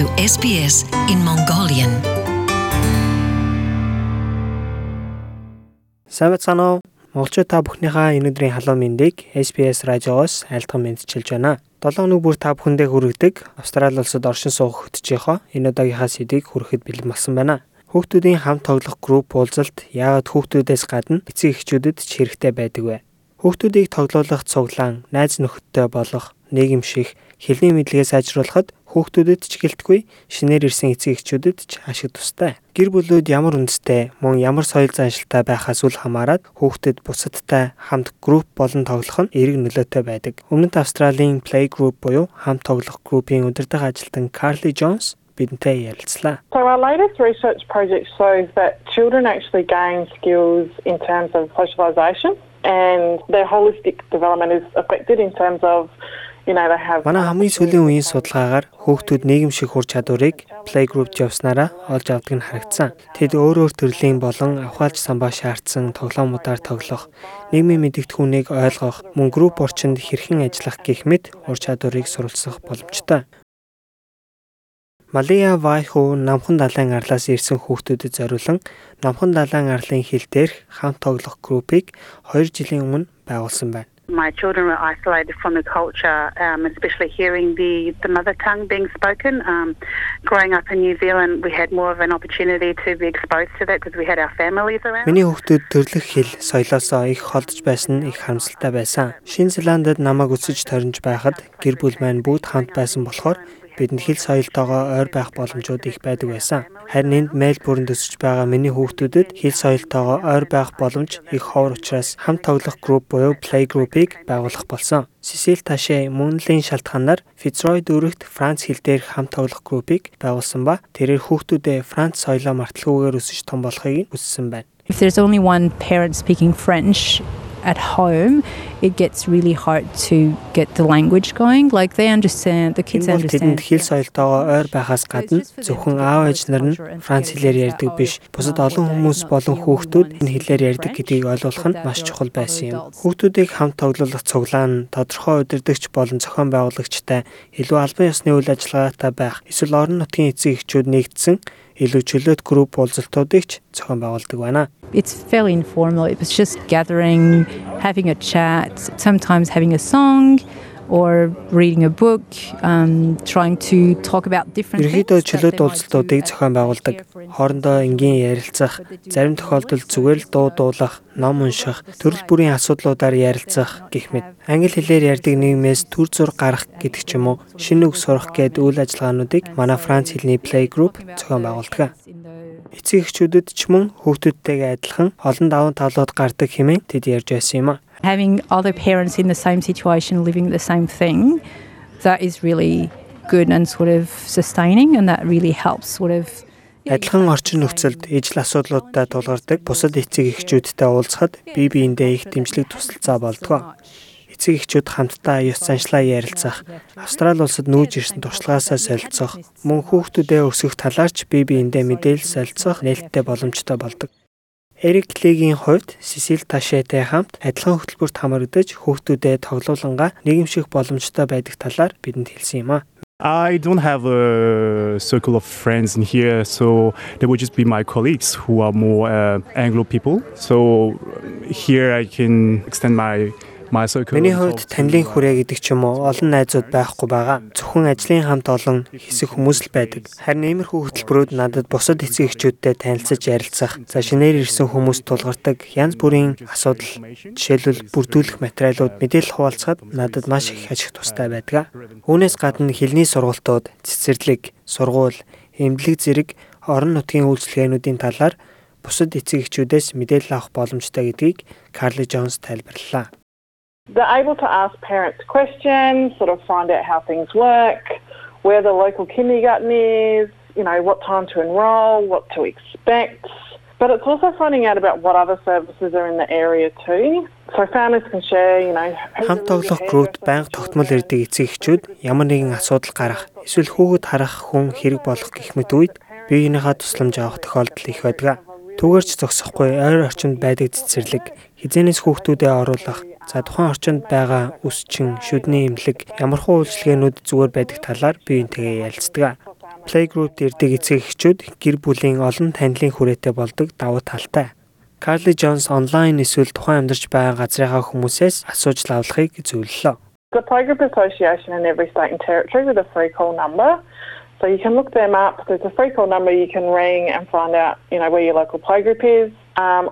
to SBS in Mongolian. Уу? Монголчууд та бүхнийхээ өнөөдрийн халуун мэндийг SBS радиогоос айлтган мэдчилж байна. 7 өнөг бүр та бүхэндээ хүргэдэг Австрали улсад оршин суух хөтжийнхоо энэ удаагийнхаа сэдвийг хүрэхэд бэлэн болсон байна. Хүүхдүүдийн хамт тоглох групп уулзалт яагаад хүүхдүүдээс гадна эцэг эхчүүдэд ч хэрэгтэй байдаг вэ? Хүүхдүүдийг тоглоулах цуглаан, найз нөхөдтэй болох, нийгэмших, хэлний мэдлэгээ сайжруулахад хүүхдүүдэд ч гэлтгүй шинээр ирсэн эцэг эхчүүдэд ч ашиг тустай. Гэр бүлүүд ямар үндэстэй мөн ямар соёл заншилтай байхаас үл хамааран хүүхдэд бусадтай хамт групп болон тоглох нь эерэг нөлөөтэй байдаг. Өмнөд Австралийн Play Group буюу хамт тоглох группийн удирдах ажилтан Carly Jones бидэнтэй ярилцлаа. So our latest research project shows that children actually gain skills in terms of socialization and their holistic development is affected in terms of Манай хамгийн сүүлийн үеийн судалгаагаар хүүхдүүд нийгэмших ур чадварыг playgroup явснараа олж авдаг нь харагдсан. Тэд өөр өөр төрлийн болон авахалж самбаа шаардсан тоглоомудаар тоглох, нийгмийн мэдэгдэхүүнийг ойлгох, мөн групп орчинд хэрхэн ажиллах гэх мэт ур чадварыг суралцах боломжтой. Малия Вайху намхан далайн арлаас ирсэн хүүхдүүдэд зориулан намхан далайн арлын хил дээрх хамт тоглох группийг 2 жилийн өмнө байгуулсан байна. My children were isolated from the culture, um, especially hearing the, the mother tongue being spoken. Um, growing up in New Zealand, we had more of an opportunity to be exposed to that because we had our families around. Миний хүүхдүүд төрлөх хэл, соёлоосоо их холдож байсан их харамсалтай байсан. Шинэ Зеландад намайг өсөж торинж байхад гэр бүл маань бүгд хамт байсан болохоор бидэнд хэл соёлтойгоо ойр байх боломжууд их байдаг байсан. Харин энд Мельбурнд өсөж байгаа миний хүүхдүүдэд хэл соёлтойгоо ойр байх боломж их ховор учраас хамт тоглох групп буюу play group-ыг байгуулах болсон. Сесил Ташэ мөнлийн шалтгаанаар Fitzroy дүүрэгт Франц хэл дээрх хамт тоглох группыг байгуулсан ба тэрээр хүүхдүүдээ Франц соёлоо марталгүйгээр өсөж том болохыг хүссэн байна. If there's only one parent speaking French at home, it gets really hard to get the language going. Like they understand, the kids understand. Тэдэнд хэл соёлтойгоо ойр байхаас гадна зөвхөн аав ээж нар нь Франц хэлээр ярьдаг биш. Бусад олон хүмүүс болон хүүхдүүд энэ хэлээр ярьдаг гэдгийг ойлгох нь маш чухал байсан юм. Хүүхдүүдийг хамт тоглох цуглаан тодорхой удирдагч болон зохион байгуулагчтай илүү албан ёсны үйл ажиллагаатай байх эсвэл орон нутгийн эцэг эхчүүд нэгдсэн илүү чөлөөт групп уулзалтуудыг ч зохион байгуулдаг байна. It's fairly informal. It was just gathering, having a chat, sometimes having a song or reading a book um trying to talk about different Ерөнхийдөө чөлөөт уулзалтуудыг зохион байгуулдаг. Хоорондоо энгийн ярилцах, зарим тохиолдолд зүгээр л дуу дуулах, ном унших, төрөл бүрийн асуудлуудаар ярилцах гэх мэт. Англи хэлээр ярьдаг нийгмээс төр зур гарах гэдэг ч юм уу, шинэ үг сурах гээд үйл ажиллагаануудыг манай Франц хэлний Play Group зохион байгуулдаг. Эцэг эхчүүдэд ч мөн хүүхдүүдтэйгээ адилхан олон даван талууд гардаг хэмээн тэд ярьж байсан юм а having other parents in the same situation living the same thing, that is really good and sort of sustaining and that really helps sort of Адилхан орчин нөхцөлд ижил асуудлуудтай тулгардаг бусад эцэг эхчүүдтэй уулзахад бие биендээ их дэмжлэг тусалцаа болдгоо. Эцэг эхчүүд хамтдаа ёс заншлаа ярилцах, Австрали улсад нүүж ирсэн туршлагаасаа солилцох, мөн хүүхдүүдээ өсгөх талаарч бие биендээ мэдээлэл солилцох нээлттэй боломжтой болдог. Эрик Клегийн хувьд Сесил Ташетай хамт адилхан хөтөлбөрт хамрагдаж хүүхдүүдэд тоглоулангаа нийгэмших боломжтой байдаг талаар бидэнд хэлсэн юм а. I don't have a circle of friends in here, so they would just be my colleagues who are more uh, Anglo people. So here I can extend my Миний хувьд танилын хүрээ гэдэг ч юм уу олон найзууд байхгүй байгаа. Зөвхөн ажлын хамт олон хэсэг хүмүүс л байдаг. Харин иймэрхүү хөтөлбөрүүд надад бусад эцэг эхчүүдтэй танилцаж ярилцах, за шинээр ирсэн хүмүүс тулгардаг янз бүрийн асуудал, жишээлбэл бүрдүүлэх материалууд мэдээлэл хуваалцахад надад маш их ашиг тустай байдаг. Үүнээс гадна хэлний сургалтууд, цэцэрлэг, сургууль, эмнэлэг зэрэг орон нутгийн үйлчилгээнүүдийн талаар бусад эцэг эхчүүдээс мэдээлэл авах боломжтой гэдгийг Карли Джонс тайлбарллаа. They're able to ask parents questions, sort of find out how things work, where the local kindergarten is, you know, what time to enrol, what to expect. But it's also finding out about what other services are in the area too. So families can share, you know, хамт тоглох группт байнга тогтмол ирдэг эцэг эхчүүд ямар нэгэн асуудал гарах, эсвэл хүүхэд харах хүн хэрэг болох гэх мэт үед биеийнхээ тусламж авах тохиолдол их байдаг. Түүгээрч зогсохгүй ойр орчинд байдаг цэцэрлэг, хизээнээс хүүхдүүдэд оруулах, За тухайн орчинд байгаа үсчин, шүдний эмнэлэг, ямархуу үйлчилгээнүүд зүгээр байдаг талаар биеинтэйгээ ярилцдаг. Playgroup дэрдэг эцэг эхчүүд гэр бүлийн олон танилын хүрээтэй болдог давуу талтай. Carly Jones онлайн эсвэл тухайн амьдарч байгаа газрынхаа хүмүүсээс асууж лавлахыг зөвлөлөө. The Playgroup Association in every state and territory with a free call number. So you can look them up. There's a free call number you can ring and find out, you know, where your local playgroup is. Um.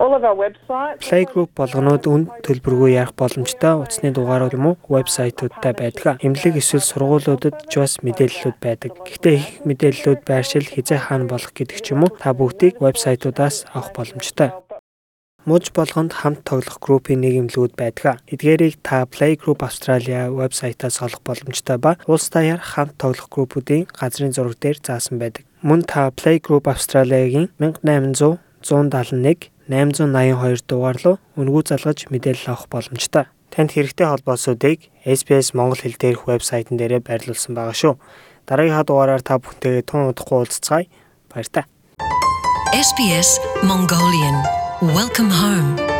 Playgroup болгонууд үн төлбөргүй ярих боломжтой утасны дугаарууд юм уу вебсайтуудтай байдаг. Эмнэлэг эсвэл сургуулиудад ч бас мэдээллүүд байдаг. Гэхдээ их мэдээллүүд байршил хизээ хаана болох гэдэг ч юм уу та бүгдийг вебсайтуудаас авах боломжтой. Муж болгонд хамт тоглох группийн нийгэмлүүд байдаг. Эдгээрийг та Playgroup Australia вебсайтаас олох боломжтой ба улс даяар хамт тоглох группүүдийн газрын зураг дээр заасан байдаг. Мөн та Playgroup Australia-гийн 1800 171 882 дугаар руу үнгүү залгаж мэдээлэл авах боломжтой. Танд хэрэгтэй холбоосуудыг SBS Монгол хэл дээрх вебсайтн дээрээ байрлуулсан байгаа шүү. Дараагийнхаа дугаараар та бүхнтэйгээ тун удахгүй уулзцаая. Баяр та. SBS Mongolian Welcome home.